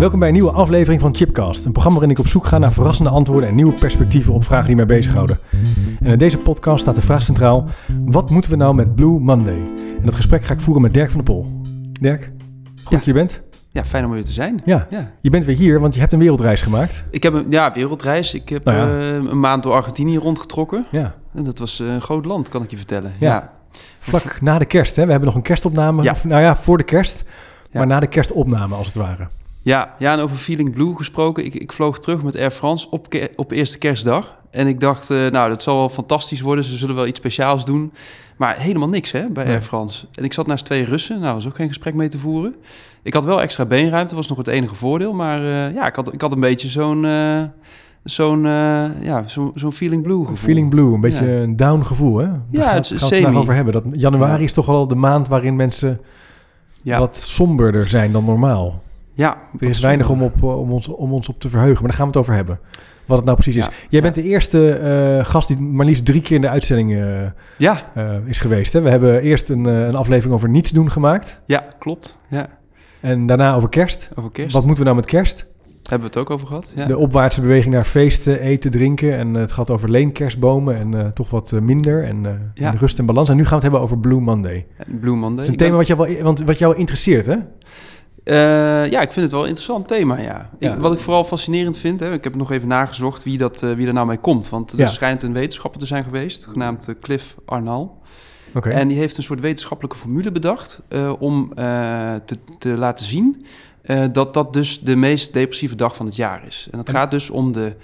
Welkom bij een nieuwe aflevering van Chipcast, een programma waarin ik op zoek ga naar verrassende antwoorden en nieuwe perspectieven op vragen die mij bezighouden. En in deze podcast staat de vraag centraal: wat moeten we nou met Blue Monday? En dat gesprek ga ik voeren met Dirk van der Pol. Dirk, goed Ja. dat je bent. Ja, fijn om er weer te zijn. Ja, Ja. je bent weer hier, want je hebt een wereldreis gemaakt. Ik heb een ja, wereldreis. Ik heb Nou ja. eh, een maand door Argentinië rondgetrokken. Ja, En dat was eh, een groot land, kan ik je vertellen. Ja. Ja. vlak na de kerst. Hè? We hebben nog een kerstopname. Of, nou ja, voor de kerst, maar na de kerstopname als het ware. Ja, ja, en over Feeling Blue gesproken. Ik, ik vloog terug met Air France op, op eerste kerstdag. En ik dacht, eh, nou, dat zal wel fantastisch worden. Ze zullen wel iets speciaals doen. Maar helemaal niks, hè, bij Nee. Air France. En ik zat naast twee Russen. Nou, was ook geen gesprek mee te voeren. Ik had wel extra beenruimte, was nog het enige voordeel. Maar eh, ja, ik had, ik had een beetje zo'n... eh, Zo'n ja, zo'n zo'n feeling blue gevoel. Feeling blue, een beetje Ja. een down gevoel, hè? Daar Ja, gaan, het gaan is semi. over hebben. Dat januari Ja. is toch wel de maand waarin mensen Ja, wat somberder zijn dan normaal. Ja Er is weinig om, op, eh, om, ons, om ons op te verheugen, maar daar gaan we het over hebben. Wat het nou precies is. Jij Ja. bent de eerste eh, gast die maar liefst drie keer in de uitzending eh, Ja, is geweest. Hè? We hebben eerst een, een aflevering over niets doen gemaakt. ja, klopt. Ja, En daarna over kerst. over kerst. Wat moeten we nou met kerst? Hebben we het ook over gehad? Ja. De opwaartse beweging naar feesten, eten, drinken. En het gaat over leenkerstbomen en toch wat minder. En, Ja. en rust en balans. En nu gaan we het hebben over Blue Monday. Blue Monday. Dat is een thema ben- wat jou, wel, want wat jou interesseert, hè? Eh, ja, ik vind het wel een interessant thema, ja. Ja. Ik, wat ik vooral fascinerend vind, hè, ik heb nog even nagezocht wie, dat, eh, wie er nou mee komt. Want er Ja. schijnt een wetenschapper te zijn geweest, genaamd eh, Cliff Arnall. En die heeft een soort wetenschappelijke formule bedacht om te, te laten zien dat dat dus de meest depressieve dag van het jaar is. En En- gaat dus om de,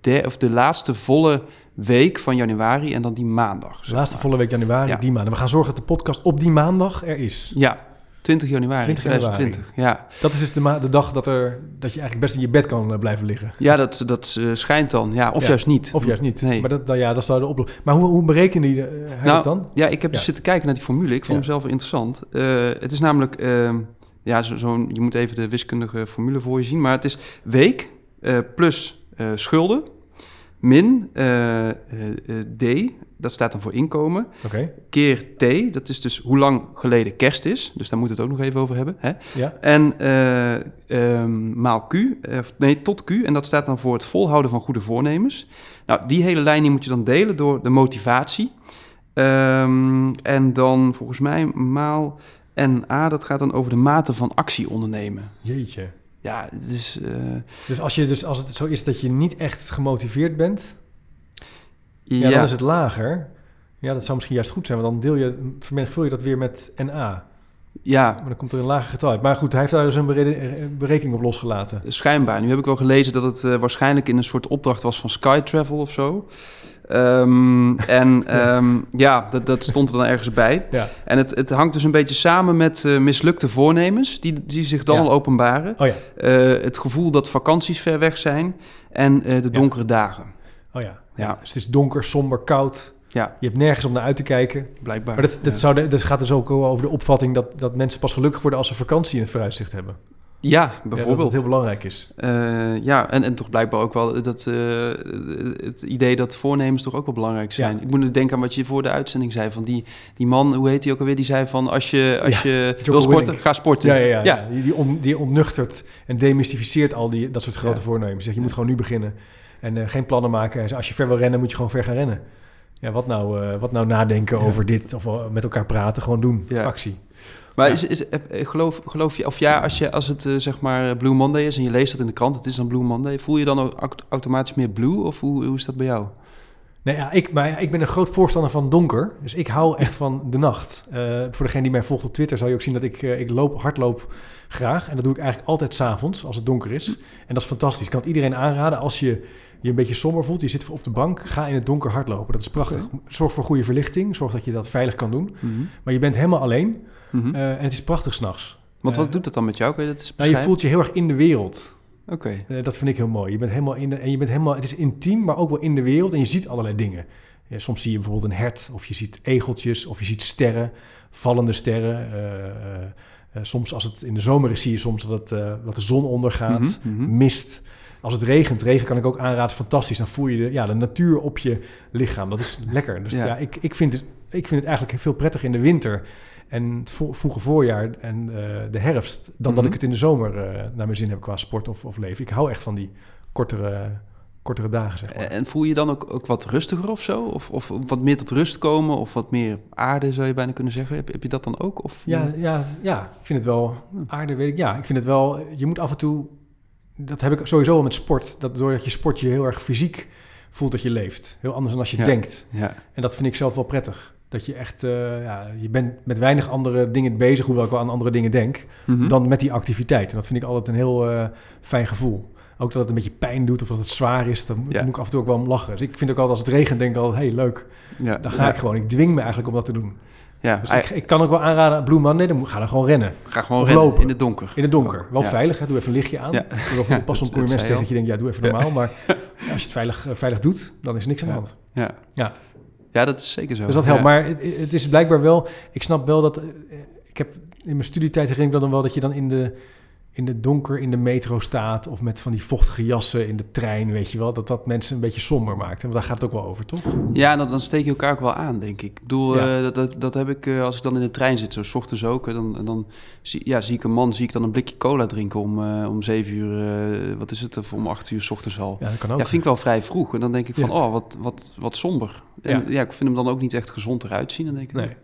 de, of de laatste volle week van januari en dan die maandag. De laatste maar. volle week januari, Ja. die maand. En we gaan zorgen dat de podcast op die maandag er is. Ja, 20 januari 20 januari. 2020. Ja, Dat is dus de, dag dat, er, dat je eigenlijk best in je bed kan eh, blijven liggen. ja dat, dat eh, schijnt dan. Ja, of Ja. juist niet. Of juist niet. Nee. Maar dat, dat- ja, dat zou de oplossing. Maar hoe, hoe berekende die, eh, hij Nou, dat dan? Ja, ik heb dus zitten kijken naar die formule. Ik vond Ja. hem zelf wel interessant. Het is namelijk, ehm, ja, zo- zo'n, je moet even de wiskundige formule voor je zien. Maar het is week plus schulden min D, dat staat dan voor inkomen, keer T, dat is dus hoe lang geleden kerst is. Dus daar moeten we het ook nog even over hebben. Hè? ja. En eh, ehm, maal Q, eh, of nee, tot Q. En dat staat dan voor het volhouden van goede voornemens. Nou, die hele lijn die moet je dan delen door de motivatie. Ehm, en dan volgens mij maal NA, dat gaat dan over de mate van actie ondernemen. Jeetje. Ja, eh, Dus als, je, dus als het zo is dat je niet echt gemotiveerd bent, ja, dan is het lager. Ja, dat zou misschien juist goed zijn, want dan deel je, vermenigvul je dat weer met NA. ja, Maar dan komt er een lager getal uit. Maar goed, hij heeft daar dus een bere- berekening op losgelaten. schijnbaar. Nu heb ik wel gelezen dat het eh, waarschijnlijk in een soort opdracht was van Sky Travel of zo. Ehm, en ehm, ja, dat, dat stond er dan ergens bij. Ja. En het, het hangt dus een beetje samen met eh, mislukte voornemens, die, die zich dan Ja. al openbaren. Oh ja, Eh, het gevoel dat vakanties ver weg zijn en eh, de donkere dagen. oh ja. Ja. Dus het is donker, somber, koud. Ja, Je hebt nergens om naar uit te kijken. blijkbaar. Maar dat, dat, ja. zou de, dat gaat dus ook over de opvatting dat, dat mensen pas gelukkig worden als ze vakantie in het vooruitzicht hebben. Ja, Ja, dat bijvoorbeeld. het heel belangrijk is. Eh, ja, en, en toch blijkbaar ook wel dat, eh, het idee dat voornemens toch ook wel belangrijk zijn. Ja. Ik moet nu denken aan wat je voor de uitzending zei. Van die, die man, hoe heet hij ook alweer? Die zei van als je, als Ja, je wil sporten, ga sporten. Ja, ja, ja. Die, die, on- die ontnuchtert en demystificeert al die, dat soort grote voornemens. Zeg, je moet gewoon nu beginnen en eh, geen plannen maken. Als je ver wil rennen, moet je gewoon ver gaan rennen. Ja, wat nou, eh, wat nou nadenken Ja. over dit of wel met elkaar praten, gewoon doen, Ja. actie. Maar Ja. is, is, eh, geloof, geloof je, of ja, als, je, als het eh, zeg maar Blue Monday is en je leest dat in de krant, het is dan Blue Monday, voel je dan ook aut- automatisch meer blue of hoe, hoe is dat bij jou? Nee, ja, ik, maar ik ben een groot voorstander van donker. Dus ik hou echt van de nacht. Eh, voor degene die mij volgt op Twitter zal je ook zien dat ik, eh, ik loop, hardloop graag. En dat doe ik eigenlijk altijd s'avonds als het donker is. En dat is fantastisch. Ik kan het iedereen aanraden als je je een beetje somber voelt. Je zit op de bank, ga in het donker hardlopen. Dat is prachtig. Zorg voor goede verlichting. Zorg dat je dat veilig kan doen. Mhm. Maar je bent helemaal alleen. Mhm. eh, en het is prachtig s'nachts. Want eh, wat doet dat dan met jou? Je dat Nou, je voelt je heel erg in de wereld. Oké. Eh, dat vind ik heel mooi. Je bent helemaal in de, en je bent helemaal, het is intiem, maar ook wel in de wereld. En je ziet allerlei dingen. Ja, soms zie je bijvoorbeeld een hert, of je ziet egeltjes, of je ziet sterren, vallende sterren. Eh, eh, eh, soms als het in de zomer is, zie je soms dat, het, eh, dat de zon ondergaat, mhm. mist. Als het regent, regen kan ik ook aanraden, is fantastisch. Dan voel je de, ja, de natuur op je lichaam. Dat is lekker. Dus Ja. ja, ik, ik, vind het, ik vind het eigenlijk veel prettiger in de winter en het vroege voorjaar en eh, de herfst... dan dat Mhm. ik het in de zomer eh, naar mijn zin heb qua sport of, of leven. Ik hou echt van die kortere, kortere dagen, zeg maar. En voel je dan ook, ook wat rustiger of zo? Of, of wat meer tot rust komen? Of wat meer aarde, zou je bijna kunnen zeggen? Heb, heb je dat dan ook? Of, Ja, ja, ja, ik vind het wel aardig, weet ik. Ja, ik vind het wel... Je moet af en toe... Dat heb ik sowieso wel met sport. Dat doordat je sport je heel erg fysiek voelt dat je leeft. Heel anders dan als je Ja. denkt. Ja. En dat vind ik zelf wel prettig. Dat je echt... eh, ja, je bent met weinig andere dingen bezig... hoewel ik wel aan andere dingen denk... Mhm. dan met die activiteit. En dat vind ik altijd een heel eh, fijn gevoel. Ook dat het een beetje pijn doet of dat het zwaar is... dan moet- Ja. moet ik af en toe ook wel om lachen. Dus ik vind ook altijd als het regent... denk ik altijd, hey, leuk. ja. Dan ga ik gewoon. Ik dwing me eigenlijk om dat te doen. Ja, Dus ik, ik kan ook wel aanraden... Blue Monday, dan ga dan gewoon rennen. ga gewoon of rennen lopen. in het donker. In het donker. Wel Ja. veilig, hè? doe even een lichtje aan. Ja. Wel pas om kom dat je mensen tegen dat je denkt, ja, doe even normaal. Maar als je het veilig, eh, veilig doet, dan is er niks aan de hand. Ja. Ja. ja, dat is zeker zo. Dus dat helpt. Maar het, het is blijkbaar wel... Ik snap wel dat... eh, Ik heb in mijn studietijd herinner ik me dan wel dat je dan in de, in de donker in de metro staat... of met van die vochtige jassen in de trein, weet je wel... dat dat mensen een beetje somber maakt. Want daar gaat het ook wel over, toch? Ja, dan, dan steek je elkaar ook wel aan, denk ik. Ik bedoel, Ja. eh, dat, dat, dat heb ik eh, als ik dan in de trein zit, zo 's ochtends ook. eh, Dan, dan zie, ja, zie ik een man, zie ik dan een blikje cola drinken om, om zeven uur, wat is het, of om acht uur 's ochtends al. Ja, dat kan ook. Ja, vind ik wel vrij vroeg. En dan denk ik van, Ja. oh, wat, wat, wat somber. En Ja. ja. ik vind hem dan ook niet echt gezond eruit zien. Dan denk ik, nee.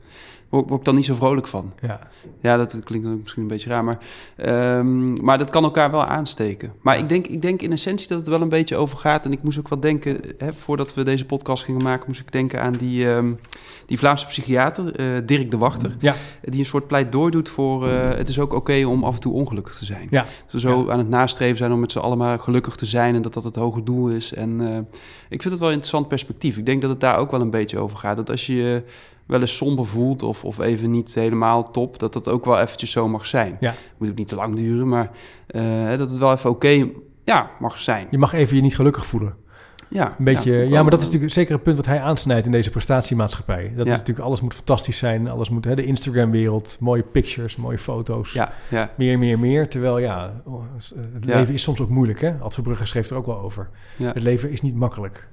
Word, word ik dan niet zo vrolijk van. ja. Ja, dat klinkt dan misschien een beetje raar, maar, ehm, maar dat kan elkaar wel aansteken. Maar ik denk, ik denk in essentie dat het wel een beetje over gaat. En ik moest ook wat denken, hè, voordat we deze podcast gingen maken, moest ik denken aan die, ehm, die Vlaamse psychiater, eh, Dirk de Wachter. Ja. Die een soort pleidooi doet voor, eh, het is ook oké om af en toe ongelukkig te zijn. Ja. Dat we zo aan het nastreven zijn om met z'n allemaal gelukkig te zijn en dat dat het hoge doel is. En eh, ik vind het wel een interessant perspectief. Ik denk dat het daar ook wel een beetje over gaat. Dat als je wel eens somber voelt of, of even niet helemaal top, dat dat ook wel eventjes zo mag zijn. Ja. Moet ook niet te lang duren, maar eh, dat het wel even oké ja, mag zijn. Je mag even je niet gelukkig voelen. Ja, Een beetje, ja, maar dat is natuurlijk zeker een punt wat hij aansnijdt in deze prestatiemaatschappij. Dat Ja. is natuurlijk, alles moet fantastisch zijn. Alles moet, hè, de Instagram-wereld, mooie pictures, mooie foto's. Ja, ja, Meer, meer, meer. Terwijl, ja, oh, het Ja. leven is soms ook moeilijk, hè? Ad Verbrugge schreef er ook wel over. Het leven is niet makkelijk.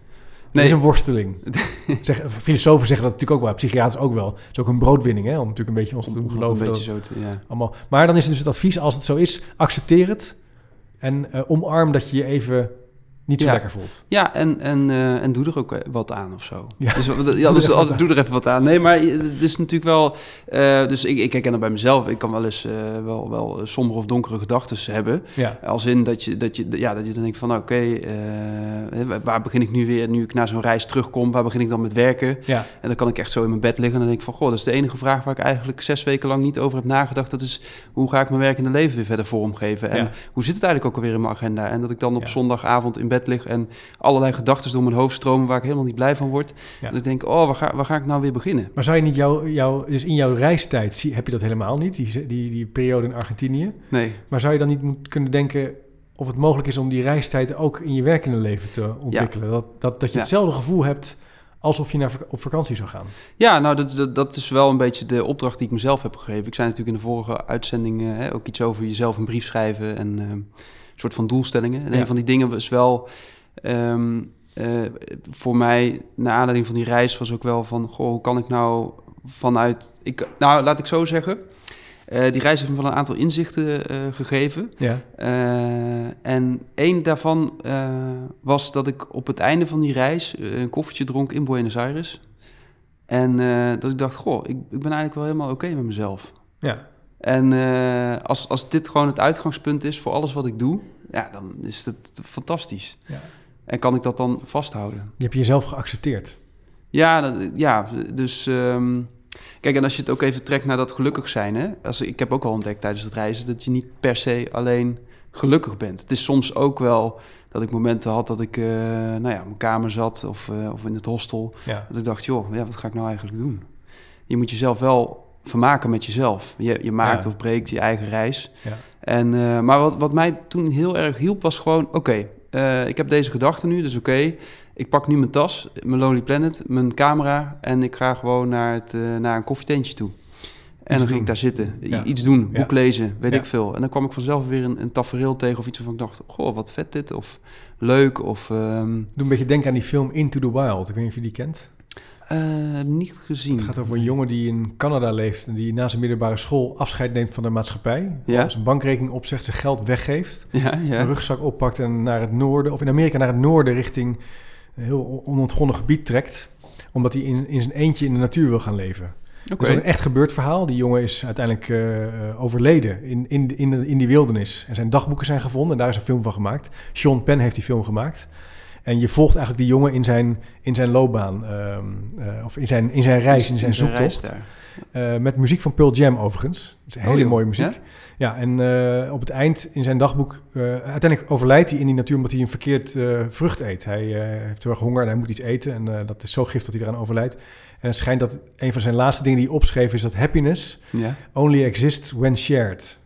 Nee. is een worsteling. zeg, filosofen zeggen dat natuurlijk ook wel, psychiaters ook wel. Het is ook een broodwinning, hè? Om natuurlijk een beetje ons te doen geloven. een dat beetje zo te, ja. allemaal. Maar dan is het dus het advies, als het zo is, accepteer het. En eh, omarm dat je je even niet zo Ja. lekker voelt. Ja, en, en, eh, en doe er ook wat aan of zo. Ja. Dus, wat- ja, dus altijd doe er even wat aan. Nee, maar het is natuurlijk wel... eh, dus ik, ik herken dat bij mezelf. Ik kan wel eens eh, wel, wel sombere of donkere gedachten hebben. Ja, Als in dat je, dat je, ja, dat je dan denkt van... nou, Oké, eh, waar begin ik nu weer... Nu ik naar zo'n reis terugkom, waar begin ik dan met werken? ja, En dan kan ik echt zo in mijn bed liggen en dan denk ik van... Goh, dat is de enige vraag waar ik eigenlijk zes weken lang niet over heb nagedacht. Dat is, hoe ga ik mijn werkende leven weer verder vormgeven? En hoe zit het eigenlijk ook alweer in mijn agenda? En dat ik dan op zondagavond in bed lig en allerlei gedachten door mijn hoofd stromen... waar ik helemaal niet blij van word. Ja. En ik denk, oh, waar ga, waar ga ik nou weer beginnen? Maar zou je niet jouw, jouw dus in jouw reistijd, zie, heb je dat helemaal niet, die, die, die periode in Argentinië. Nee, Maar zou je dan niet moeten kunnen denken of het mogelijk is om die reistijd ook in je werkende leven te ontwikkelen? Dat, dat, dat je Ja. hetzelfde gevoel hebt alsof je naar, op vakantie zou gaan. Ja, nou, dat, dat, dat is wel een beetje de opdracht die ik mezelf heb gegeven. Ik zei natuurlijk in de vorige uitzending eh, hè, ook iets over jezelf een brief schrijven en eh, een soort van doelstellingen. En Ja. een van die dingen was wel ehm, eh, voor mij, naar aanleiding van die reis, was ook wel van, goh, hoe kan ik nou vanuit... Ik, nou, laat ik zo zeggen. Eh, die reis heeft me wel een aantal inzichten eh, gegeven. Ja, Eh, en één daarvan was dat ik op het einde van die reis een koffertje dronk in Buenos Aires. En dat ik dacht, goh, ik, ik ben eigenlijk wel helemaal oké met mezelf. ja, En als, als dit gewoon het uitgangspunt is voor alles wat ik doe, ja, dan is het fantastisch. ja. En kan ik dat dan vasthouden? Je hebt jezelf geaccepteerd. Ja, dat- ja dus... ehm, kijk, en als je het ook even trekt naar dat gelukkig zijn... Hè? Als, ik heb ook al ontdekt tijdens het reizen... dat je niet per se alleen gelukkig bent. Het is soms ook wel dat ik momenten had dat ik eh, nou ja, op mijn kamer zat... Of, eh, of in het hostel. Ja. Dat ik dacht, joh, ja, wat ga ik nou eigenlijk doen? Je moet jezelf wel vermaken met jezelf. Je, je maakt Ja. of breekt je eigen reis. Ja. En, eh, maar wat, wat mij toen heel erg hielp was gewoon... oké, eh, ik heb deze gedachte nu, dus oké. ik pak nu mijn tas, mijn Lonely Planet, mijn camera... en ik ga gewoon naar, het, eh, naar een koffietentje toe. En dan ging ik daar zitten, Ja. iets doen, Ja. boek lezen, weet Ja. ik veel. En dan kwam ik vanzelf weer een, een tafereel tegen of iets waarvan ik dacht... goh, wat vet dit, of leuk, of... ehm Doe een beetje denken aan die film Into the Wild. Ik weet niet of je die kent. Eh, niet gezien. Het gaat over een jongen die in Canada leeft en die na zijn middelbare school afscheid neemt van de maatschappij. Ja. Zijn bankrekening opzegt, zijn geld weggeeft, Ja, een rugzak oppakt en naar het noorden, of in Amerika naar het noorden richting een heel onontgonnen gebied trekt. Omdat hij in, in zijn eentje in de natuur wil gaan leven. Oké. Dat is een echt gebeurd verhaal. Die jongen is uiteindelijk eh, eh, overleden in, in, in, in die wildernis. En zijn dagboeken zijn gevonden en daar is een film van gemaakt. Sean Penn heeft die film gemaakt. En je volgt eigenlijk die jongen in zijn, in zijn loopbaan. eh, of in zijn, in zijn reis, in zijn zoektocht. Eh, met muziek van Pearl Jam overigens. Dat is een Oh, hele joh. mooie muziek. Ja? Ja, en eh, op het eind in zijn dagboek... uiteindelijk overlijdt hij in die natuur omdat hij een verkeerd vrucht eet. Hij heeft heel erg honger en hij moet iets eten. En dat is zo gif dat hij eraan overlijdt. En het schijnt dat een van zijn laatste dingen die hij opschreef... is dat happiness Ja. only exists when shared.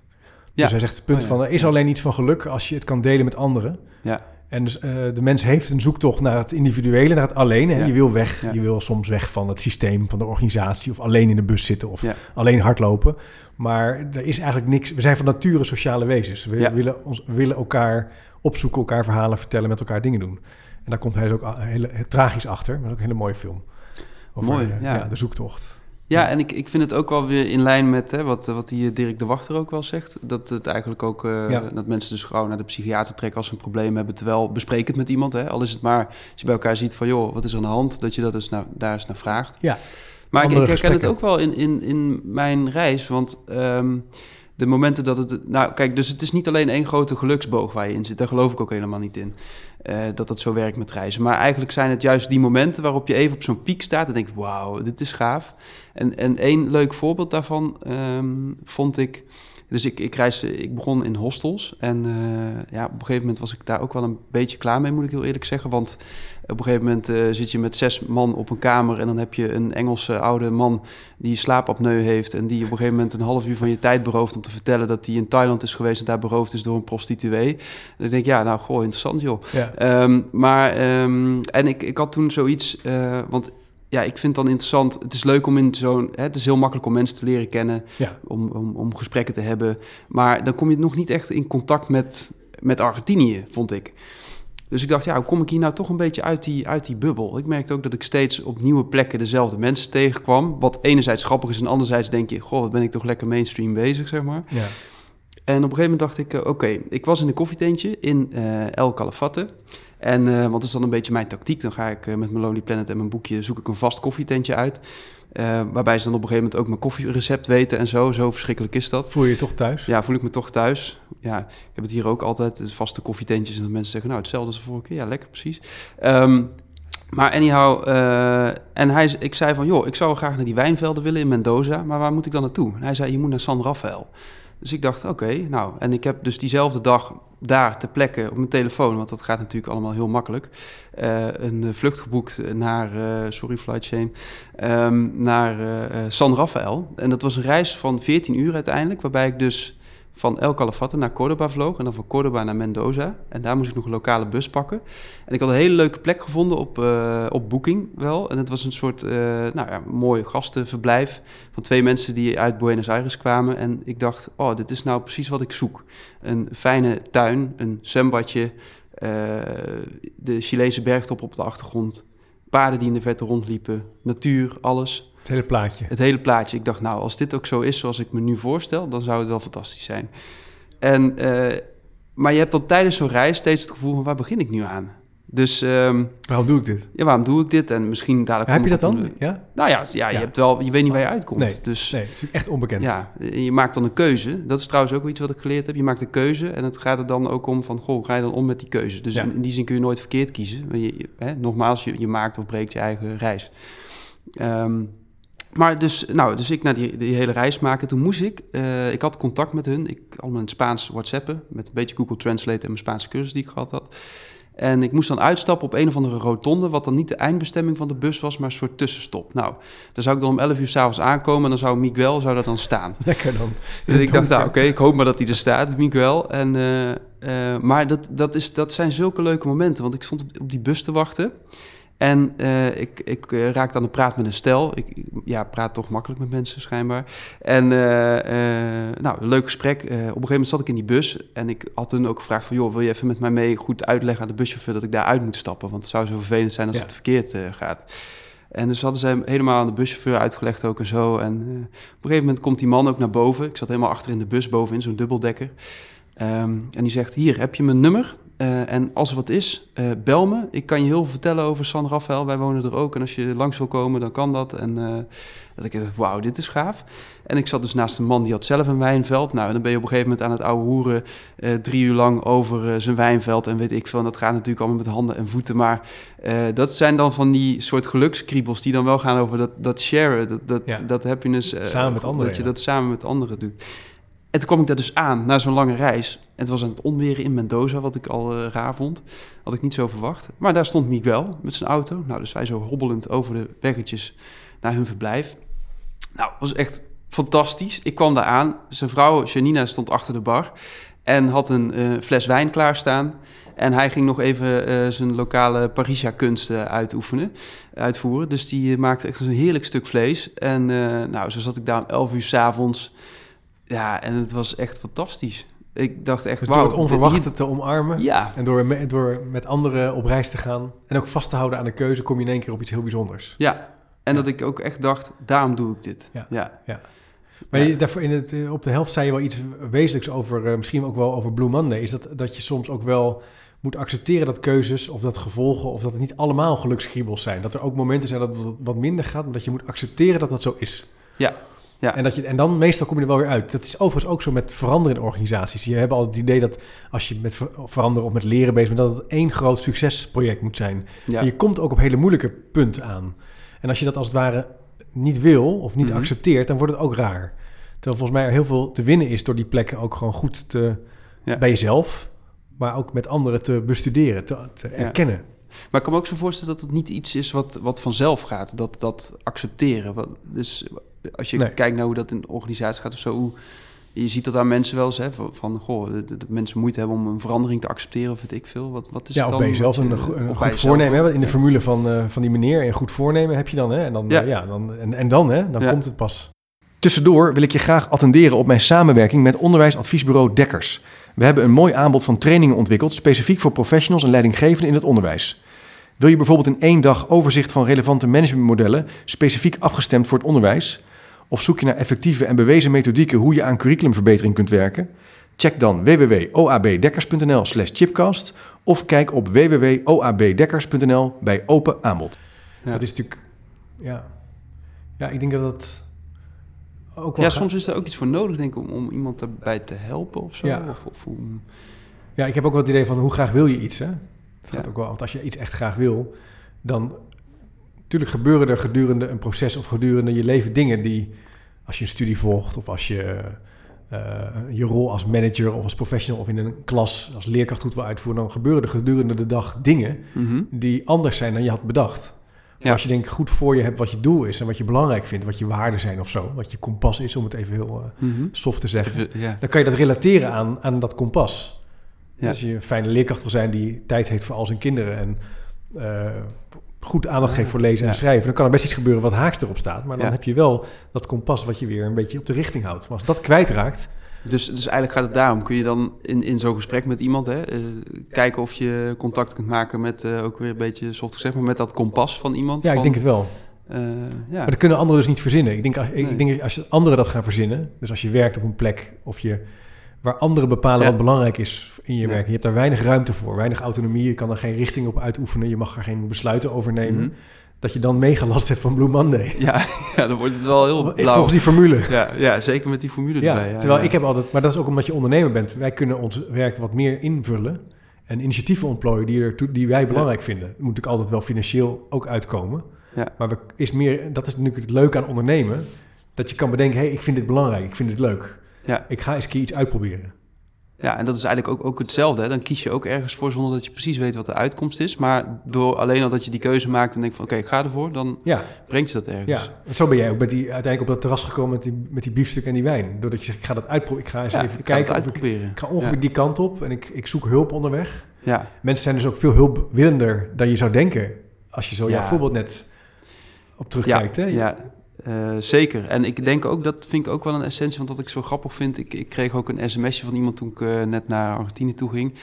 Ja. Dus hij zegt het punt Oh, van... er is alleen iets van geluk als je het kan delen met anderen. Ja. En dus, eh, de mens heeft een zoektocht naar het individuele, naar het alleen. Hè? Ja. Je wil weg, Ja. je wil soms weg van het systeem, van de organisatie... of alleen in de bus zitten of Ja. alleen hardlopen. Maar er is eigenlijk niks... We zijn van nature sociale wezens. We, willen, ons, willen elkaar opzoeken, elkaar verhalen vertellen... met elkaar dingen doen. En daar komt hij dus ook heel tragisch achter. Maar dat is ook een hele mooie film. Over, Mooi, eh, ja. de zoektocht. Ja, en ik, ik vind het ook wel weer in lijn met hè, wat, wat die eh, Dirk de Wachter ook wel zegt. Dat het eigenlijk ook eh, Ja. dat mensen dus gewoon naar de psychiater trekken als ze een probleem hebben. Terwijl bespreek het met iemand. Hè. Al is het maar als je bij elkaar ziet van joh, wat is er aan de hand? Dat je dat dus nou, daar eens naar vraagt. Ja. Maar ik, ik herken het ook wel in, in, in mijn reis. Want ehm, de momenten dat het. Nou, kijk, dus het is niet alleen één grote geluksboog waar je in zit. Daar geloof ik ook helemaal niet in. eh, dat dat zo werkt met reizen. Maar eigenlijk zijn het juist die momenten waarop je even op zo'n piek staat en denkt: wauw, dit is gaaf. En, en één leuk voorbeeld daarvan ehm, vond ik. Dus ik, ik, reis, ik begon in hostels. En eh, ja, op een gegeven moment was ik daar ook wel een beetje klaar mee, moet ik heel eerlijk zeggen. Want op een gegeven moment eh, zit je met zes man op een kamer. En dan heb je een Engelse oude man die slaapapneu heeft. En die op een gegeven moment een half uur van je tijd berooft om te vertellen dat hij in Thailand is geweest en daar beroofd is door een prostituee. En dan denk ik, ja, nou, goh, interessant joh. Ja. Ehm, maar, ehm, en ik, ik had toen zoiets, eh, want ja, ik vind het dan interessant. Het is leuk om in zo'n, het is heel makkelijk om mensen te leren kennen, Ja. om, om, om gesprekken te hebben. Maar dan kom je nog niet echt in contact met, met Argentinië, vond ik. Dus ik dacht, ja, hoe kom ik hier nou toch een beetje uit die, uit die bubbel? Ik merkte ook dat ik steeds op nieuwe plekken dezelfde mensen tegenkwam. Wat enerzijds grappig is en anderzijds denk je, goh, wat ben ik toch lekker mainstream bezig, zeg maar. Ja. En op een gegeven moment dacht ik, eh, oké, ik was in een koffietentje in eh, El Calafate. En, eh, want dat is dan een beetje mijn tactiek. Dan ga ik eh, met mijn Lonely Planet en mijn boekje, zoek ik een vast koffietentje uit. Eh, waarbij ze dan op een gegeven moment ook mijn koffierecept weten en zo. Zo verschrikkelijk is dat. Voel je je toch thuis? Ja, voel ik me toch thuis. Ja, ik heb het hier ook altijd, dus vaste koffietentjes. En dat mensen zeggen, nou, hetzelfde als de vorige keer. Ja, lekker, precies. Ehm, maar anyhow, eh, en hij, ik zei van, joh, ik zou graag naar die wijnvelden willen in Mendoza. Maar waar moet ik dan naartoe? En hij zei, je moet naar San Rafael. Dus ik dacht, oké, nou, en ik heb dus diezelfde dag daar ter plekke op mijn telefoon, want dat gaat natuurlijk allemaal heel makkelijk, eh, een eh, vlucht geboekt naar, eh, sorry flight shame, ehm, naar San Rafael. En dat was een reis van 14 uur uiteindelijk, waarbij ik dus van El Calafate naar Cordoba vloog en dan van Cordoba naar Mendoza. En daar moest ik nog een lokale bus pakken. En ik had een hele leuke plek gevonden op, eh, op Booking wel. En het was een soort, eh, nou ja, mooi gastenverblijf van twee mensen die uit Buenos Aires kwamen. En ik dacht, oh, dit is nou precies wat ik zoek. Een fijne tuin, een zwembadje, eh, de Chileense bergtop op de achtergrond, paarden die in de verte rondliepen, natuur, alles. Het hele plaatje. Het hele plaatje. Ik dacht, nou, als dit ook zo is zoals ik me nu voorstel, dan zou het wel fantastisch zijn. En, eh, maar je hebt dan tijdens zo'n reis steeds het gevoel van, waar begin ik nu aan? Dus ehm, Waarom doe ik dit? ja, waarom doe ik dit? En misschien dadelijk... Heb je dat dan? Ja? Nou ja, ja, je, Ja. hebt wel, je weet niet waar je uitkomt. Nee, Dus Nee, het is echt onbekend. ja, je maakt dan een keuze. Dat is trouwens ook iets wat ik geleerd heb. Je maakt een keuze en het gaat er dan ook om van... Goh, ga je dan om met die keuze? Dus Ja. in, in die zin kun je nooit verkeerd kiezen. Je, je- hè, nogmaals, je, je maakt of breekt je eigen reis. Ehm, maar dus, nou, dus ik na die, die hele reis maken, toen moest ik... eh, ik had contact met hun. Ik allemaal in het Spaans whatsappen... met een beetje Google Translate en mijn Spaanse cursus die ik gehad had. En ik moest dan uitstappen op een of andere rotonde... wat dan niet de eindbestemming van de bus was... maar een soort tussenstop. Nou, daar zou ik dan om 11 uur s'avonds aankomen... en dan zou Miguel zou daar dan staan. Lekker dan. Dus ik dacht, nou oké, ik hoop maar dat hij er staat, Miguel. En, eh, eh, maar dat, dat, is, dat zijn zulke leuke momenten, want ik stond op, op die bus te wachten. En eh, ik, ik eh, raakte aan de praat met een stel. Ik ja, praat toch makkelijk met mensen schijnbaar. En eh, nou, een leuk gesprek. Op een gegeven moment zat ik in die bus en ik had hun ook gevraagd van... joh, wil je even met mij mee goed uitleggen aan de buschauffeur dat ik daar uit moet stappen? Want het zou zo vervelend zijn als Ja. het verkeerd gaat. En dus hadden ze hem helemaal aan de buschauffeur uitgelegd ook en zo. En op een gegeven moment komt die man ook naar boven. Ik zat helemaal achter in de bus bovenin, zo'n dubbeldekker. Ehm, en die zegt, hier, heb je mijn nummer? Eh, en als er wat is, eh, bel me. Ik kan je heel veel vertellen over San Rafael. Wij wonen er ook. En als je langs wil komen, dan kan dat. En eh, dat ik dacht, wauw, dit is gaaf. En ik zat dus naast een man die had zelf een wijnveld. Nou, en dan ben je op een gegeven moment aan het ouwe hoeren... drie uur lang over zijn wijnveld en weet ik veel. En dat gaat natuurlijk allemaal met handen en voeten. Maar dat zijn dan van die soort gelukskriebels... die dan wel gaan over dat, dat sharen, dat, dat, Ja. dat happiness. Samen met anderen, Dat je ja. dat samen met anderen doet. En toen kwam ik daar dus aan, na zo'n lange reis. En het was aan het onweren in Mendoza, wat ik al eh, raar vond. Had ik niet zo verwacht. Maar daar stond Miguel met zijn auto. Nou, dus wij zo hobbelend over de weggetjes naar hun verblijf. Nou, was echt fantastisch. Ik kwam daar aan. Zijn vrouw, Janina, stond achter de bar. En had een eh, fles wijn klaarstaan. En hij ging nog even eh, zijn lokale Parisia-kunsten uitoefenen, uitvoeren. Dus die maakte echt een heerlijk stuk vlees. En nou, zo zat ik daar om 11 uur s'avonds. Ja, en het was echt fantastisch. Ik dacht echt, Dus wauw. door het onverwachte te omarmen Ja, en door, me- door met anderen op reis te gaan en ook vast te houden aan de keuze, kom je in één keer op iets heel bijzonders. ja. En Ja. dat ik ook echt dacht, daarom doe ik dit. Ja. ja. Maar Ja. je, daarvoor in het, eh, op de helft zei je wel iets wezenlijks over, eh, misschien ook wel over Blue Monday. Is dat, dat je soms ook wel moet accepteren dat keuzes of dat gevolgen of dat het niet allemaal gelukskriebels zijn. Dat er ook momenten zijn dat het wat- wat minder gaat, maar dat je moet accepteren dat dat zo is. Ja. Ja. En, dat je, en dan meestal kom je er wel weer uit. Dat is overigens ook zo met veranderen in organisaties. Je hebt altijd het idee dat als je met ver- veranderen of met leren bezig bent, dat het één groot succesproject moet zijn. ja. En je komt ook op hele moeilijke punten aan. En als je dat als het ware niet wil of niet Mhm. accepteert, dan wordt het ook raar. Terwijl volgens mij er heel veel te winnen is door die plekken ook gewoon goed te, Ja. bij jezelf, maar ook met anderen te bestuderen, te, te erkennen. Maar ik kan me ook zo voorstellen dat het niet iets is wat, wat vanzelf gaat. Dat, dat accepteren. Dus als je Nee. kijkt naar hoe dat in de organisatie gaat of zo. Hoe, je ziet dat aan mensen wel eens, hè, van, goh, dat, mensen moeite hebben om een verandering te accepteren of weet ik veel. Wat, wat is Ja, het of dan bij jezelf een, een goed voornemen. Hè? In de formule van, eh, van die meneer, een goed voornemen heb je dan. Hè? En, dan, Ja. eh, ja, dan, en, en dan, hè? dan Ja. komt het pas. Tussendoor wil ik je graag attenderen op mijn samenwerking met onderwijsadviesbureau Dekkers. We hebben een mooi aanbod van trainingen ontwikkeld, specifiek voor professionals en leidinggevenden in het onderwijs. Wil je bijvoorbeeld in één dag overzicht van relevante managementmodellen, specifiek afgestemd voor het onderwijs? Of zoek je naar effectieve en bewezen methodieken hoe je aan curriculumverbetering kunt werken? Check dan www.oabdekkers.nl slash chipcast of kijk op www.oabdekkers.nl bij open aanbod. Ja. Dat is natuurlijk... Ja. ja, ik denk dat dat ook wel... Ja, soms is er ook iets voor nodig, denk ik, om, om iemand daarbij te helpen of zo. Ja. Of, of om- Ja, ik heb ook wel het idee van hoe graag wil je iets, hè? Gaat Ja. ook wel, want als je iets echt graag wil, dan... Natuurlijk gebeuren er gedurende een proces of gedurende je leven dingen die... Als je een studie volgt of als je eh, je rol als manager of als professional of in een klas als leerkracht goed wil uitvoeren, dan gebeuren er gedurende de dag dingen Mhm. die anders zijn dan je had bedacht. Ja. Als je denk goed voor je hebt wat je doel is en wat je belangrijk vindt, wat je waarden zijn of zo, wat je kompas is, om het even heel eh, Mhm. soft te zeggen ja. dan kan je dat relateren aan, aan dat kompas. Ja. Als je een fijne leerkracht wil zijn die tijd heeft voor al zijn kinderen en eh, goed aandacht geeft voor lezen Ja. en schrijven, dan kan er best iets gebeuren wat haaks erop staat. Maar dan Ja. heb je wel dat kompas wat je weer een beetje op de richting houdt. Maar als dat kwijtraakt, Dus, dus eigenlijk gaat het daarom. Kun je dan in, in zo'n gesprek met iemand hè, eh, kijken of je contact kunt maken met, eh, ook weer een beetje soft gezegd, maar met dat kompas van iemand? ja, ik denk het wel. eh, ja. Maar dat kunnen anderen dus niet verzinnen. Ik denk, ik Nee. denk als je- anderen dat gaan verzinnen, dus als je werkt op een plek of je waar anderen bepalen Ja. wat belangrijk is in je Ja. werk. Je hebt daar weinig ruimte voor, weinig autonomie. Je kan er geen richting op uitoefenen. Je mag er geen besluiten over nemen. Mhm. Dat je dan megalast hebt van Blue Monday. Ja, ja, dan wordt het wel heel blauw. Volgens die formule. Ja, ja, zeker met die formule Ja, erbij. Ja, terwijl ik heb altijd, maar dat is ook omdat je ondernemer bent. Wij kunnen ons werk wat meer invullen en initiatieven ontplooien die, er die wij belangrijk vinden. Moet natuurlijk altijd wel financieel ook uitkomen. Ja. Maar we, is meer, dat is natuurlijk het leuke aan ondernemen. Dat je kan bedenken, hé, hey, ik vind dit belangrijk, ik vind dit leuk. Ja. Ik ga eens een keer iets uitproberen. Ja, en dat is eigenlijk ook, ook hetzelfde. Hè? Dan kies je ook ergens voor zonder dat je precies weet wat de uitkomst is. Maar door alleen al dat je die keuze maakt en denkt van oké, ik ga ervoor, dan Ja, brengt je dat ergens. ja. En zo ben jij ook met die, uiteindelijk op dat terras gekomen met die, met die biefstuk en die wijn. Doordat je zegt, ik ga dat uitproberen. Ik ga eens Ja, even ik ga het kijken of ik... Ik ga ongeveer ja. die kant op en ik, ik zoek hulp onderweg. Ja, Mensen zijn dus ook veel hulpwillender dan je zou denken. Als je zo jouw voorbeeld net op terugkijkt. hè? ja eh, zeker. En ik denk ook, dat vind ik ook wel een essentie van wat ik zo grappig vind. Ik, ik kreeg ook een sms'je van iemand toen ik eh, net naar Argentinië toe ging.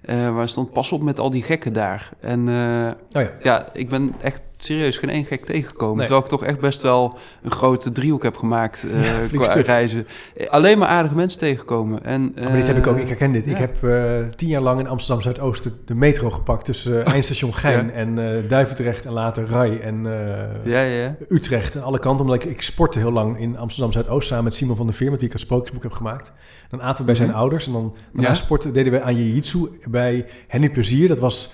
eh, waar stond, pas op met al die gekken daar. En eh, Oh ja. ja, ik ben echt serieus geen één gek tegengekomen. Nee. Terwijl ik toch echt best wel een grote driehoek heb gemaakt eh, Ja, qua stuk. reizen. Alleen maar aardige mensen tegengekomen. En, maar dit heb ik ook, ik eh, herken dit. Ik heb eh, tien jaar lang in Amsterdam Zuidoosten de metro gepakt tussen eh, eindstation Gein Ja. en eh, Duivendrecht en later Rai en eh, Ja, ja, ja. Utrecht en alle kanten. Omdat ik, ik sportte heel lang in Amsterdam Zuidoost samen met Simon van der Veer, met wie ik een sprookjesboek heb gemaakt. Dan aten we bij zijn Mhm. ouders en dan daarna Ja. sporten deden we aan jiu-jitsu bij Henny Plezier. Dat was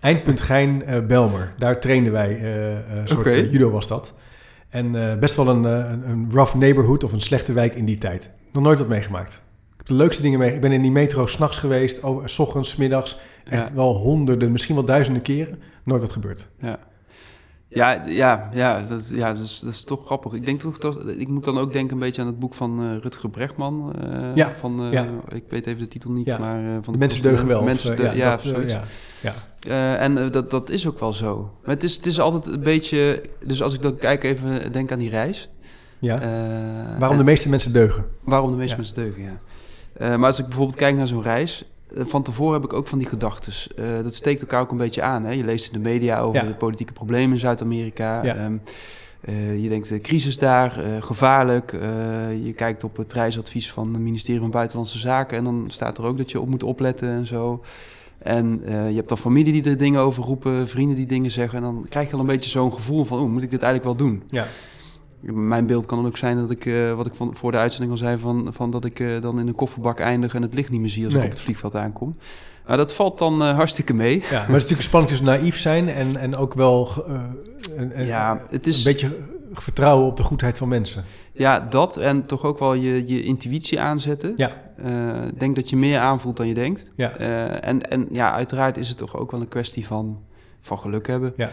eindpunt Gein eh, Belmer. Daar trainden wij, eh, eh, een soort judo was dat. En best wel een, een, rough neighborhood of een slechte wijk in die tijd. Nog nooit wat meegemaakt. Ik heb de leukste dingen mee. Ik ben in die metro s'nachts geweest, oh, s ochtends, 's middags. Echt Ja. wel honderden, misschien wel duizenden keren. Nooit wat gebeurd. Ja. Ja, ja, ja, dat, ja dat, is, dat is toch grappig. Ik denk toch, toch, ik moet dan ook denken een beetje aan het boek van eh, Rutger Bregman. eh, Ja, Van, eh, ja. Ik weet even de titel niet, Ja. maar van De mensen deugen wel. Mensen deugen, ja, dat, ja, ja. En dat, dat is ook wel zo. Maar het is, het is altijd een beetje... Dus als ik dan kijk even, denk aan die reis. ja. Waarom en- de meeste mensen deugen. Waarom de meeste mensen deugen, ja. Maar als ik bijvoorbeeld kijk naar zo'n reis... eh, van tevoren heb ik ook van die gedachtes. Eh, dat steekt elkaar ook een beetje aan. Hè? Je leest in de media over Ja. de politieke problemen in Zuid-Amerika. Ja. Ehm, eh, je denkt, de crisis daar, gevaarlijk. Je kijkt op het reisadvies van het ministerie van Buitenlandse Zaken... en dan staat er ook dat je op moet opletten en zo... En je hebt dan familie die er dingen over roepen, vrienden die dingen zeggen. En dan krijg je al een beetje zo'n gevoel van, oh, moet ik dit eigenlijk wel doen? Ja. Mijn beeld kan dan ook zijn dat ik, eh, wat ik van, voor de uitzending al zei, van, van dat ik eh, dan in een kofferbak eindig en het licht niet meer zie als Nee. ik op het vliegveld aankom. Maar dat valt dan eh, hartstikke mee. Ja, maar het is natuurlijk spannend tussen naïef zijn en, en ook wel eh, een, een- Ja, het is- een beetje vertrouwen op de goedheid van mensen. Ja, dat en toch ook wel je, je intuïtie aanzetten. Ja. Denk dat je meer aanvoelt dan je denkt. Ja. En, en ja, uiteraard is het toch ook wel een kwestie van, van geluk hebben. Ja.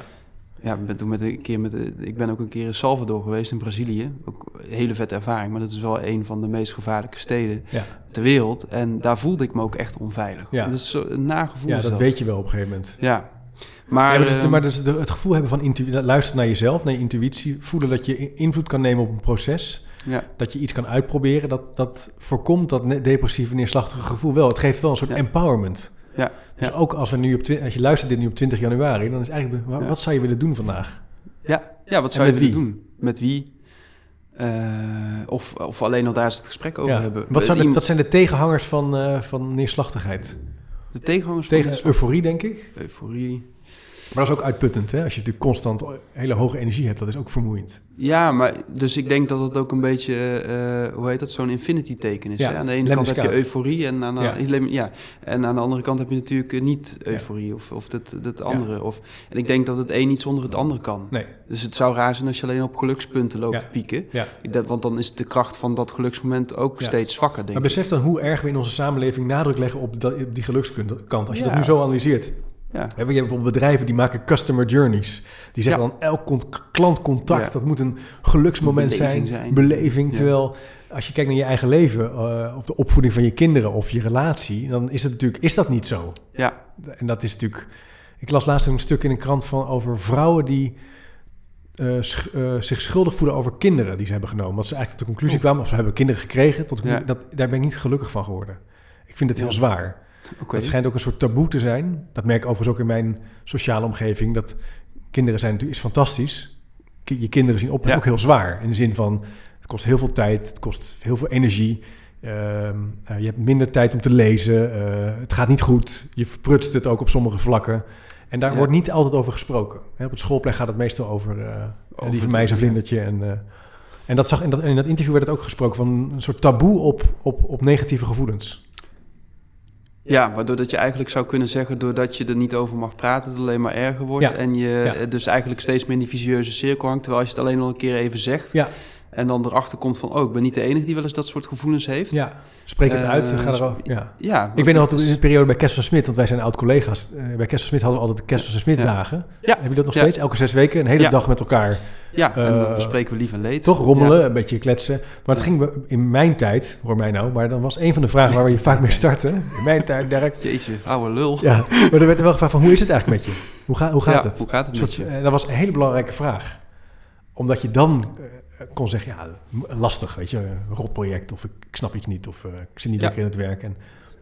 Ja, ik ben toen met een keer met, ik ben ook een keer in Salvador geweest in Brazilië. Ook een hele vette ervaring, maar dat is wel een van de meest gevaarlijke steden Ja. ter wereld. En daar voelde ik me ook echt onveilig. Ja. Dat is een nagevoel. Ja, dat weet je wel op een gegeven moment. Ja. Maar, ja, maar, dus, ehm, maar dus het gevoel hebben van intu- luisteren naar jezelf, naar je intuïtie, voelen dat je in- invloed kan nemen op een proces, ja, dat je iets kan uitproberen, dat, dat voorkomt dat depressieve, neerslachtige gevoel wel. Het geeft wel een soort Ja. empowerment. Ja, Dus ja. ook als, we nu op als je luistert dit nu op 20 januari, dan is eigenlijk, wat zou je willen doen vandaag? ja, ja, wat zou je willen wie? doen? Met wie? Eh, of, of alleen al daar eens het gesprek over Ja. hebben. Wat zijn de, dat zijn de tegenhangers van, eh, van neerslachtigheid. de tegenhangers van Tegen deze- euforie, denk ik. euforie. Maar dat is ook uitputtend, hè? Als je natuurlijk constant hele hoge energie hebt, dat is ook vermoeiend. Ja, maar dus ik denk dat het ook een beetje, eh, hoe heet dat, zo'n infinity teken is. Ja, hè? Aan de ene kant heb je euforie en aan, de- Ja. En aan de andere kant heb je natuurlijk eh, niet euforie of, of dat, dat andere. Of, en ik denk dat het een niet zonder het andere kan. Nee, Dus het zou raar zijn als je alleen op gelukspunten loopt te pieken. denk- want dan is de kracht van dat geluksmoment ook steeds zwakker, denk Maar ik. besef dan hoe erg we in onze samenleving nadruk leggen op, dat, op die gelukskant. Als je dat nu zo analyseert. Ja. Je hebt bijvoorbeeld bedrijven die maken customer journeys. Die zeggen Ja. dan elk con- klantcontact, Ja. dat moet een geluksmoment Beleving zijn, zijn. Beleving. Terwijl als je kijkt naar je eigen leven, eh, of de opvoeding van je kinderen of je relatie, dan is het natuurlijk, is dat niet zo. Ja, En dat is natuurlijk. Ik las laatst een stuk in een krant van over vrouwen die eh, sch- eh, zich schuldig voelen over kinderen die ze hebben genomen. Dat ze eigenlijk tot de conclusie kwamen, of ze hebben kinderen gekregen, tot de dat, daar ben ik niet gelukkig van geworden. Ik vind het heel zwaar. Oké. Het schijnt ook een soort taboe te zijn. Dat merk ik overigens ook in mijn sociale omgeving. Dat kinderen zijn natuurlijk is fantastisch. Je kinderen zien op, Ja. ook heel zwaar. In de zin van, het kost heel veel tijd, het kost heel veel energie. Ehm, eh, je hebt minder tijd om te lezen. eh, het gaat niet goed. Je verprutst het ook op sommige vlakken. En daar Ja. wordt niet altijd over gesproken. Hè, op het schoolplein gaat het meestal over, eh Over die van de- mij is een vlindertje. En, en, dat zag, in, dat, in dat interview werd het ook gesproken van een soort taboe op, op, op negatieve gevoelens. Ja, waardoor dat je eigenlijk zou kunnen zeggen, doordat je er niet over mag praten, het alleen maar erger wordt. Ja. En je Ja. eh, dus eigenlijk steeds meer in die visieuze cirkel hangt. Terwijl als je het alleen nog een keer even zegt. Ja. En dan erachter komt van, oh, ik ben niet de enige die wel eens dat soort gevoelens heeft. Ja, spreek het Eh, uit. Ga sp- erover, ja. Ja, Ik weet nog toen in de periode bij Kessel Smit, want wij zijn oud-collega's. eh, bij Kessel Smit hadden we altijd de Kessel Smit dagen. Ja. Heb je dat nog Ja. steeds? Elke zes weken, een hele Ja. dag met elkaar. Ja, en dan eh, bespreken we lief en leed. Toch rommelen, een beetje kletsen. Maar het ging in mijn tijd, hoor mij nou, maar dan was een van de vragen waar we je vaak mee starten. In mijn tijd, Dirk. Jeetje, ouwe lul. Ja, maar er werd er wel gevraagd van, hoe is het eigenlijk met je? Hoe, ga, hoe gaat het? Hoe gaat het met soort, je? eh, dat was een hele belangrijke vraag. Omdat je dan eh, kon zeggen, ja, lastig, weet je, een rotproject of ik, ik snap iets niet of eh, ik zit niet Ja. lekker in het werk. En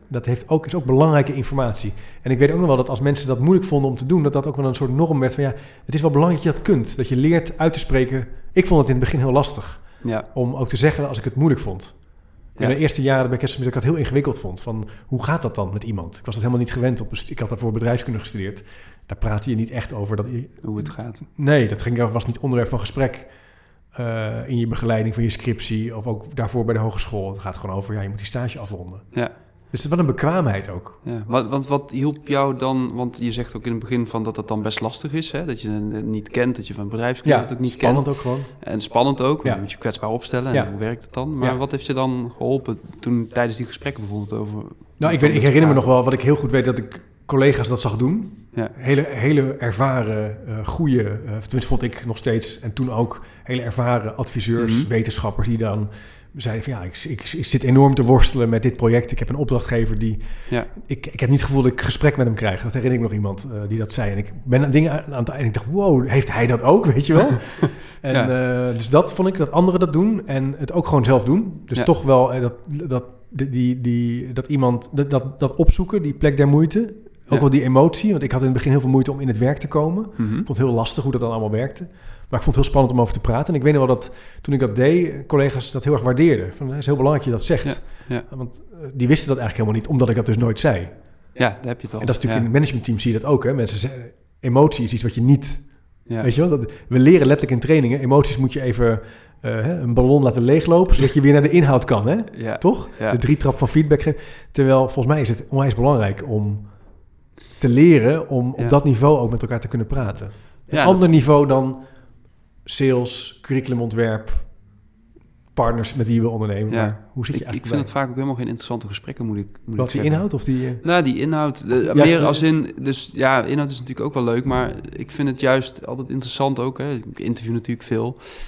dat heeft ook, is ook belangrijke informatie. En ik weet ook nog wel dat als mensen dat moeilijk vonden om te doen, dat dat ook wel een soort norm werd van, ja, het is wel belangrijk dat je dat kunt. Dat je leert uit te spreken. Ik vond het in het begin heel lastig Ja, om ook te zeggen als ik het moeilijk vond. In Ja. de eerste jaren bij Kerstmis dat ik dat heel ingewikkeld vond. Van hoe gaat dat dan met iemand? Ik was dat helemaal niet gewend op. Dus ik had daarvoor bedrijfskunde gestudeerd. Daar praatte je niet echt over. Dat, hoe het gaat. nee, dat ging, was niet onderwerp van gesprek eh, in je begeleiding van je scriptie. Of ook daarvoor bij de hogeschool. Het gaat gewoon over, ja, je moet die stage afronden. Ja. Dus wel een bekwaamheid ook. Ja, want, wat hielp jou dan, want je zegt ook in het begin van dat dat dan best lastig is, hè? dat je het niet kent, dat je van bedrijfskunde het ook niet spannend kent. ook gewoon. En spannend ook, want Ja. moet je kwetsbaar opstellen en Ja. hoe werkt het dan? Maar Ja. wat heeft je dan geholpen toen tijdens die gesprekken bijvoorbeeld over... Nou, ik, weet, ik herinner me nog wel wat ik heel goed weet dat ik collega's dat zag doen. Ja. Hele, hele ervaren, eh goede, eh, tenminste vond ik nog steeds, en toen ook hele ervaren adviseurs, Mhm. wetenschappers die dan zeiden van ja, ik, ik, ik zit enorm te worstelen met dit project. Ik heb een opdrachtgever die, Ja. ik, ik heb niet het gevoel dat ik gesprek met hem krijg. Dat herinner ik nog iemand eh, die dat zei. En ik ben aan dingen aan het en ik dacht, wow, heeft hij dat ook, weet je wel? en dus dat vond ik, dat anderen dat doen en het ook gewoon zelf doen. Dus Ja. toch wel dat, dat, die, die, dat iemand, dat, dat, dat opzoeken, die plek der moeite. Ook wel die emotie, want ik had in het begin heel veel moeite om in het werk te komen. Mhm. Ik vond het heel lastig hoe dat dan allemaal werkte. Maar ik vond het heel spannend om over te praten. En ik weet nog wel dat toen ik dat deed, collega's dat heel erg waardeerden. Van, het is heel belangrijk dat je dat zegt. Ja, Want eh, die wisten dat eigenlijk helemaal niet, omdat ik dat dus nooit zei. Ja, daar heb je het al. En dat is natuurlijk in het managementteam zie je dat ook. Hè? Mensen zeggen, emotie is iets wat je niet... Weet je wel? Dat, we leren letterlijk in trainingen, emoties moet je even eh, een ballon laten leeglopen, zodat je weer naar de inhoud kan. Hè? Ja. Toch? Ja. De drie trap van feedback geven. Terwijl volgens mij is het onwijs belangrijk om te leren om op dat niveau ook met elkaar te kunnen praten. Een ander dat- niveau dan sales, curriculumontwerp, partners met wie we ondernemen. Ja. Maar hoe zit je ik, ik eigenlijk vind het vaak ook helemaal geen interessante gesprekken, moet ik, moet Wat ik die inhoud of die... eh, Nou, die inhoud, Juist meer de- als in, dus ja, inhoud is natuurlijk ook wel leuk, maar ik vind het juist altijd interessant ook. Hè. Ik interview natuurlijk veel.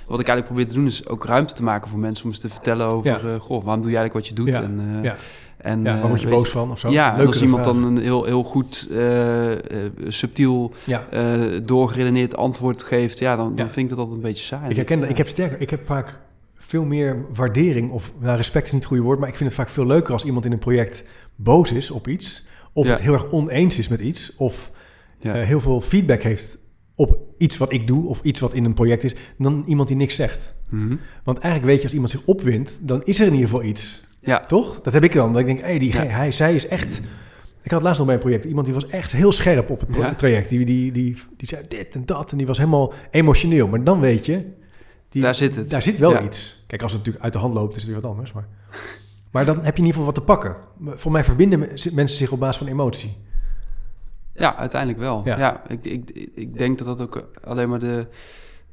Wat ik eigenlijk probeer te doen is ook ruimte te maken voor mensen om eens te vertellen over, Ja. eh, goh, waarom doe je eigenlijk wat je doet? Ja, En, eh, ja. En, ja, eh, waar word je boos van of zo? Ja, Leukere als iemand vragen. dan een heel, heel goed, eh, eh, subtiel, Ja, eh, doorgeredeneerd antwoord geeft, ja, dan, dan Ja. vind ik dat altijd een beetje saai. ik herken dat. Ik heb sterker, ik heb vaak veel meer waardering, of nou, respect is niet het goede woord, maar ik vind het vaak veel leuker als iemand in een project boos is op iets, of het heel erg oneens is met iets, of eh, heel veel feedback heeft op iets wat ik doe, of iets wat in een project is, dan iemand die niks zegt. Mhm. Want eigenlijk weet je, als iemand zich opwindt, dan is er in ieder geval iets. Ja. Toch? Dat heb ik dan. Dat ik denk, hé, die, Ja. hij, zij is echt... Ik had laatst nog bij een project iemand die was echt heel scherp op het Ja. traject. Die, die, die, die zei dit en dat en die was helemaal emotioneel. Maar dan weet je... Die, Daar zit het. Daar zit wel Ja. iets. Kijk, als het natuurlijk uit de hand loopt, is het weer wat anders. Maar, maar dan heb je in ieder geval wat te pakken. Voor mij verbinden me- mensen zich op basis van emotie. Ja, uiteindelijk wel. Ja, ik, ik, ik denk dat dat ook alleen maar de,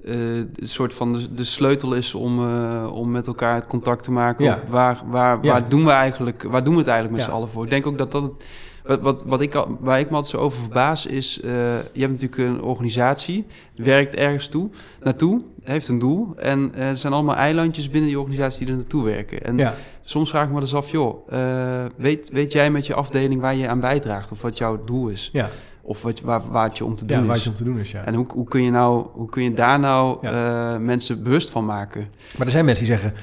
eh, de soort van de, de sleutel is om, eh, om met elkaar het contact te maken. Ja. Op waar, waar, Ja. waar doen we eigenlijk, waar doen we het eigenlijk met Ja. z'n allen voor? Ik denk ook dat dat het, wat, wat, wat ik, waar ik me altijd zo over verbaas is, eh, je hebt natuurlijk een organisatie, werkt ergens toe, naartoe, heeft een doel en er zijn allemaal eilandjes binnen die organisatie die er naartoe werken. En Ja, soms vraag ik me dus af, joh, eh, weet, weet jij met je afdeling waar je aan bijdraagt of wat jouw doel is? ja. Of wat, waar, waar het je om te doen ja waar is. om te doen is, ja. En hoe, hoe, kun je nou, hoe kun je daar nou Ja. eh, mensen bewust van maken? Maar er zijn mensen die zeggen,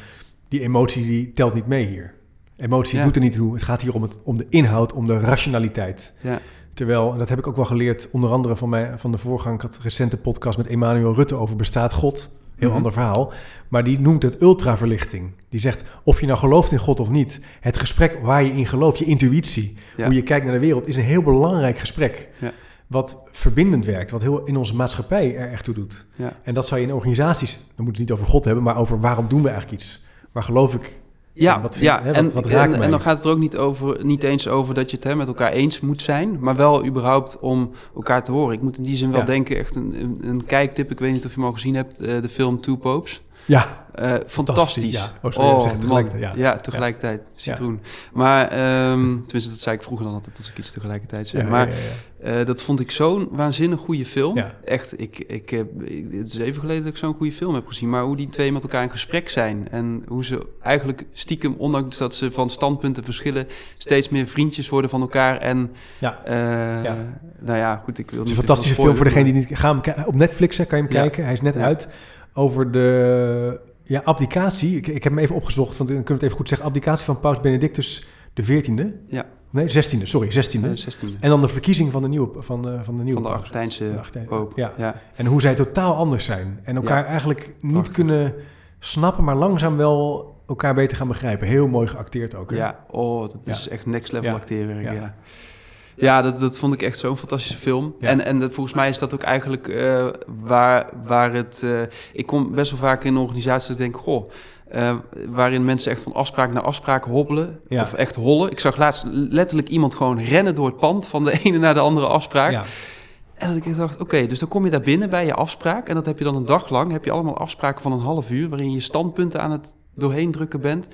die emotie die telt niet mee hier. Emotie Ja. doet er niet toe. Het gaat hier om, het, om de inhoud, om de rationaliteit. Ja, Terwijl, en dat heb ik ook wel geleerd, onder andere van, mij, van de voorgang. Ik had een recente podcast met Emmanuel Rutte over bestaat God. Heel Mhm. ander verhaal. Maar die noemt het ultraverlichting. Die zegt, of je nou gelooft in God of niet... het gesprek waar je in gelooft, je intuïtie... Ja. hoe je kijkt naar de wereld... is een heel belangrijk gesprek. Ja. Wat verbindend werkt. Wat heel in onze maatschappij er echt toe doet. Ja. En dat zou je in organisaties... dan moeten we het niet over God hebben... maar over waarom doen we eigenlijk iets? Waar geloof ik Ja, En wat vind- ja. hè, wat- en, wat raakt en, dan gaat het er ook niet, over, niet eens over dat je het hè, met elkaar eens moet zijn, maar wel überhaupt om elkaar te horen. Ik moet in die zin wel Ja. denken, echt een, een, een kijktip, ik weet niet of je hem al gezien hebt, eh, de film Two Popes. Ja, Eh, fantastisch. ja. Oh, sorry, het tegelijkertijd, ja. ja. tegelijkertijd. Citroen. Maar, ehm, tenminste, dat zei ik vroeger dan altijd als ik iets tegelijkertijd zei. ja, maar eh, dat vond ik zo'n waanzinnig goede film. Echt, ik, ik heb, het is even geleden dat ik zo'n goede film heb gezien. Maar hoe die twee met elkaar in gesprek zijn. En hoe ze eigenlijk stiekem, ondanks dat ze van standpunten verschillen, steeds meer vriendjes worden van elkaar. En Ja. eh, Ja. nou ja, goed, ik wil Het is een fantastische film voor degene die niet... Ga hem op Netflix hè, kan je hem kijken. Hij is net uit. Over de ja, abdicatie. Ik, ik heb hem even opgezocht, want dan kunnen we het even goed zeggen. Abdicatie van Paus Benedictus de 14e. Ja. Nee, 16e. Sorry, 16e. maar- eh, 16e. En dan de verkiezing van de nieuwe, van de, van de nieuwe Van de. Argentijnse poop. ja. Ja. En hoe zij totaal anders zijn. En elkaar eigenlijk niet Prachtig. kunnen snappen, maar langzaam wel elkaar beter gaan begrijpen. Heel mooi geacteerd ook. hè? Ja, oh, dat is Ja. echt next level acteren. Ja. Ja, dat, dat vond ik echt zo'n fantastische film. Ja. En, en dat, volgens mij is dat ook eigenlijk eh, waar, waar het... eh, ik kom best wel vaak in organisaties dat ik denk, goh... eh, waarin mensen echt van afspraak naar afspraak hobbelen. Ja. Of echt hollen. Ik zag laatst letterlijk iemand gewoon rennen door het pand... van de ene naar de andere afspraak. Ja. En dat ik dacht, oké, dus dan kom je daar binnen bij je afspraak... en dat heb je dan een dag lang. Heb je allemaal afspraken van een half uur... waarin je standpunten aan het doorheen drukken bent...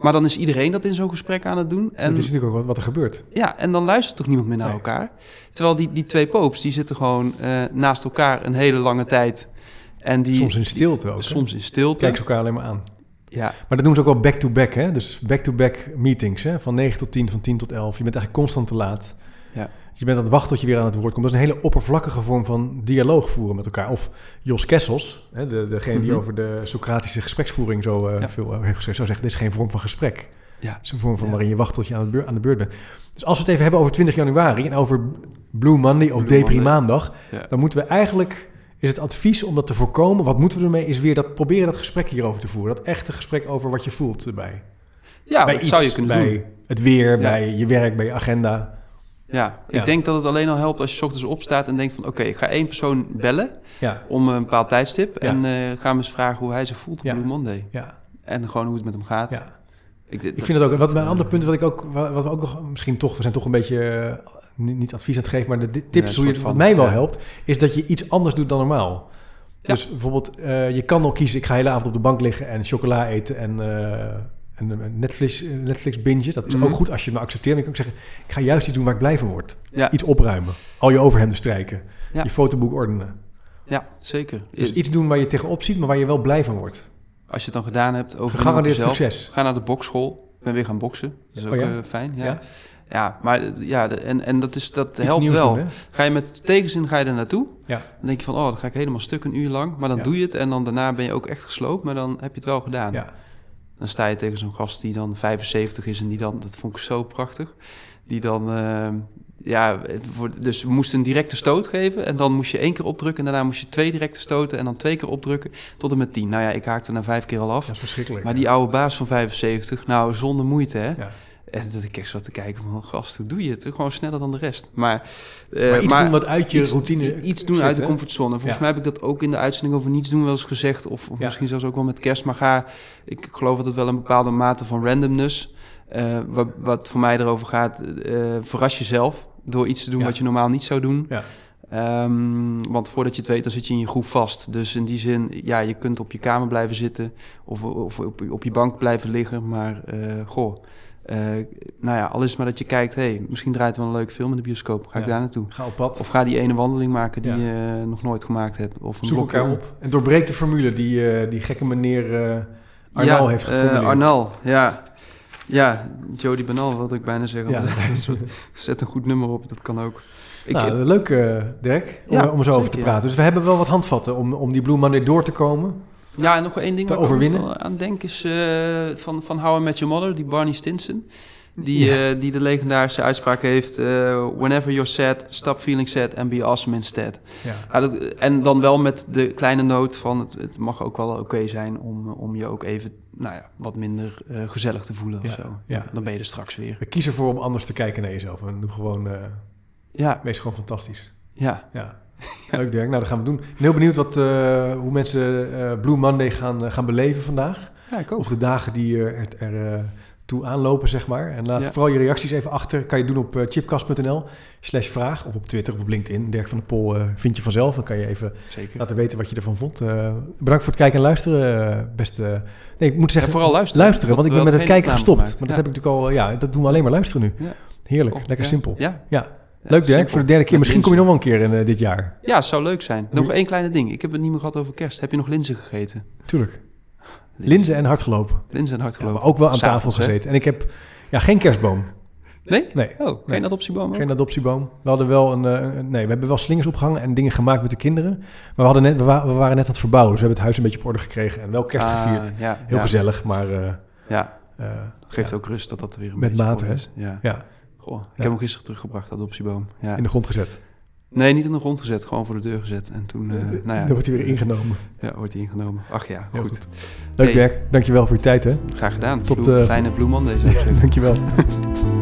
Maar dan is iedereen dat in zo'n gesprek aan het doen. En Dat is natuurlijk ook wat, wat er gebeurt. ja, en dan luistert toch niemand meer naar Nee. elkaar. Terwijl die, die twee popes, die zitten gewoon eh, naast elkaar een hele lange tijd. En die, Soms in stilte ook. soms in stilte. Kijken ze elkaar alleen maar aan. Ja, Maar dat doen ze ook wel back-to-back, hè? Dus back-to-back meetings, hè? Van 9 tot 10, van 10 tot 11. Je bent eigenlijk constant te laat. Ja. Je bent aan het wachten tot je weer aan het woord komt. Dat is een hele oppervlakkige vorm van dialoog voeren met elkaar. Of Jos Kessels, hè, de, degene die Mhm. over de Socratische gespreksvoering zo eh, Ja. veel heeft geschreven, zou zeggen, dit is geen vorm van gesprek. ja, Het is een vorm van Ja. waarin je wacht tot je aan, het beur- aan de beurt bent. Dus als we het even hebben over 20 januari en over Blue Monday of Depri. Maandag, Ja. dan moeten we eigenlijk, is het advies om dat te voorkomen, wat moeten we ermee, is weer dat, proberen dat gesprek hierover te voeren. Dat echte gesprek over wat je voelt erbij. ja bij dat iets, zou je kunnen bij doen. het weer, bij je werk, bij je agenda. Ja, ik Ja. denk dat het alleen al helpt als je ochtends opstaat en denkt van... oké, ik ga één persoon bellen Ja, om een bepaald tijdstip... Ja. en eh ga hem eens vragen hoe hij zich voelt op Ja. Blue Monday. ja, En gewoon hoe het met hem gaat. ja. Ik, Ik vind het ook, wat, een ander punt wat ik ook, wat we ook nog, misschien toch, we zijn toch een beetje, eh, niet, advies aan het geven, maar de Ja, tips hoe je, soort wat van, mij wel ja. helpt, is dat je iets anders doet dan normaal. Ja. Dus bijvoorbeeld, eh, je kan al kiezen, ik ga de hele avond op de bank liggen en chocola eten en, eh, en eh, Netflix, Netflix bingen. Dat is Mhm. ook goed als je me accepteert. Je kan ook zeggen, ik ga juist iets doen waar ik blij van word. Ja. Iets opruimen, al je overhemden strijken, Ja. je fotoboek ordenen. Ja, zeker. Dus iets doen waar je tegenop ziet, maar waar je wel blij van wordt. Als je het dan gedaan hebt over Gegarandeerd jezelf, succes. Ga naar de bokschool. Ik ben weer gaan boksen. Dat is ook Oh ja? eh, fijn. Ja. Ja? Ja, maar eh, ja, en, en dat, is, dat Iets helpt wel. doen, ga je met tegenzin ga je er naartoe. Ja. Dan denk je van, oh, dan ga ik helemaal stuk een uur lang. Maar dan doe je het en dan daarna ben je ook echt gesloopt. Maar dan heb je het wel gedaan. Ja. Dan sta je tegen zo'n gast die dan 75 is en die dan, dat vond ik zo prachtig. Die dan, eh, ja, voor, dus we moesten een directe stoot geven. En dan moest je één keer opdrukken. En daarna moest je twee directe stoten en dan twee keer opdrukken. Tot en met tien. Nou ja, ik haakte na vijf keer al af. Dat is verschrikkelijk. Maar die oude baas van 75, nou, zonder moeite, hè? Ja. En dat ik echt zat te kijken van, gast, hoe doe je het? Gewoon sneller dan de rest. Maar, eh, Maar iets doen wat uit je iets- routine Iets doen zit, uit de comfortzone. Volgens Ja. mij heb ik dat ook in de uitzending over niets doen wel eens gezegd. Of, of Ja. misschien zelfs ook wel met kerst. Maar ga, ik geloof dat het wel een bepaalde mate van randomness... eh, wat, wat voor mij erover gaat, eh, verras jezelf... door iets te doen Ja. wat je normaal niet zou doen. Ja. Ehm, want voordat je het weet, dan zit je in je groep vast. Dus in die zin, ja, je kunt op je kamer blijven zitten of, of op, op je bank blijven liggen. Maar goh, eh, nou ja, al is maar dat je kijkt, hey, misschien draait er wel een leuke film in de bioscoop. Ga ik daar naartoe? Ga op pad. Of ga die ene wandeling maken die Ja. je nog nooit gemaakt hebt. Of een Zoek elkaar op. En doorbreek de formule die, eh, die gekke meneer eh Arnal ja, heeft eh, geformuleerd. Arnal, ja. Ja, Jody Banal wilde ik bijna zeggen. Ja. Zet een goed nummer op, dat kan ook. Ik, nou, leuk eh, Dirk, om, om er zo over te praten. Dus we hebben wel wat handvatten om, om die Blue Monday door te komen. Ja, en nog één ding Te waar overwinnen? aan denk is eh, van, van How I Met Your Mother, die Barney Stinson. Die, Ja. eh, die de legendarische uitspraak heeft... eh, Whenever you're sad, stop feeling sad and be awesome instead. Ja. Ja, dat, en dan wel met de kleine noot van... het, het mag ook wel oké zijn om, om je ook even nou ja, wat minder gezellig te voelen of Ja, zo. ja. Dan ben je er straks weer. We kiezen ervoor om anders te kijken naar jezelf. En doe gewoon, Ja, wees gewoon fantastisch. ja. Ja. Leuk Dirk, nou dat gaan we doen. Ik ben heel benieuwd wat, eh, hoe mensen eh, Blue Monday gaan, eh, gaan beleven vandaag. ja ik ook. Of de dagen die er, er, toe aanlopen, zeg maar. En laat Ja. vooral je reacties even achter. Kan je doen op chipcast.nl slash vraag. Of op Twitter of op LinkedIn. Dirk van der Pol vind je vanzelf. Dan kan je even Zeker. laten weten wat je ervan vond. Bedankt voor het kijken en luisteren. beste... Nee, ik moet En zeggen... vooral luisteren. Luisteren, want ik ben met het kijken gestopt. Maar dat heb ik natuurlijk al... Ja, dat doen we alleen maar luisteren nu. Ja. Heerlijk, Oh, lekker ja. simpel. Ja. Leuk Dirk, voor de derde keer. Misschien kom je nog wel een keer in eh, dit jaar. Ja, zou leuk zijn. Nog één kleine ding. Ik heb het niet meer gehad over kerst. Heb je nog linzen gegeten? Tuurlijk. Linzen en hard gelopen. Linzen en hard Ja, gelopen. maar ook wel aan S'avonds, tafel hè? gezeten. En ik heb ja, geen kerstboom. Nee? Nee. Oh, geen Nee. adoptieboom ook? Geen adoptieboom. We hadden wel een, eh, een- nee, we hebben wel slingers opgehangen en dingen gemaakt met de kinderen. Maar we, hadden net, we, wa- we waren net aan het verbouwen, dus we hebben het huis een beetje op orde gekregen en wel kerst Ah, gevierd. ja, Heel ja. gezellig, maar eh, Ja, eh, geeft ja, ook rust dat dat er weer een Met beetje mate, is. Ja. ja, Goh, ik Ja. heb hem gisteren teruggebracht, de adoptieboom. Ja. in de grond gezet. Nee, niet in de grond gezet, gewoon voor de deur gezet. En toen, eh, nou ja, Dan wordt hij weer ingenomen. ja, wordt hij ingenomen. Ach ja, goed. goed. Leuk Hey. Dirk, dankjewel voor je tijd hè. Graag gedaan. Tot, Tot eh, fijne bloeman deze zeggen. Dankjewel.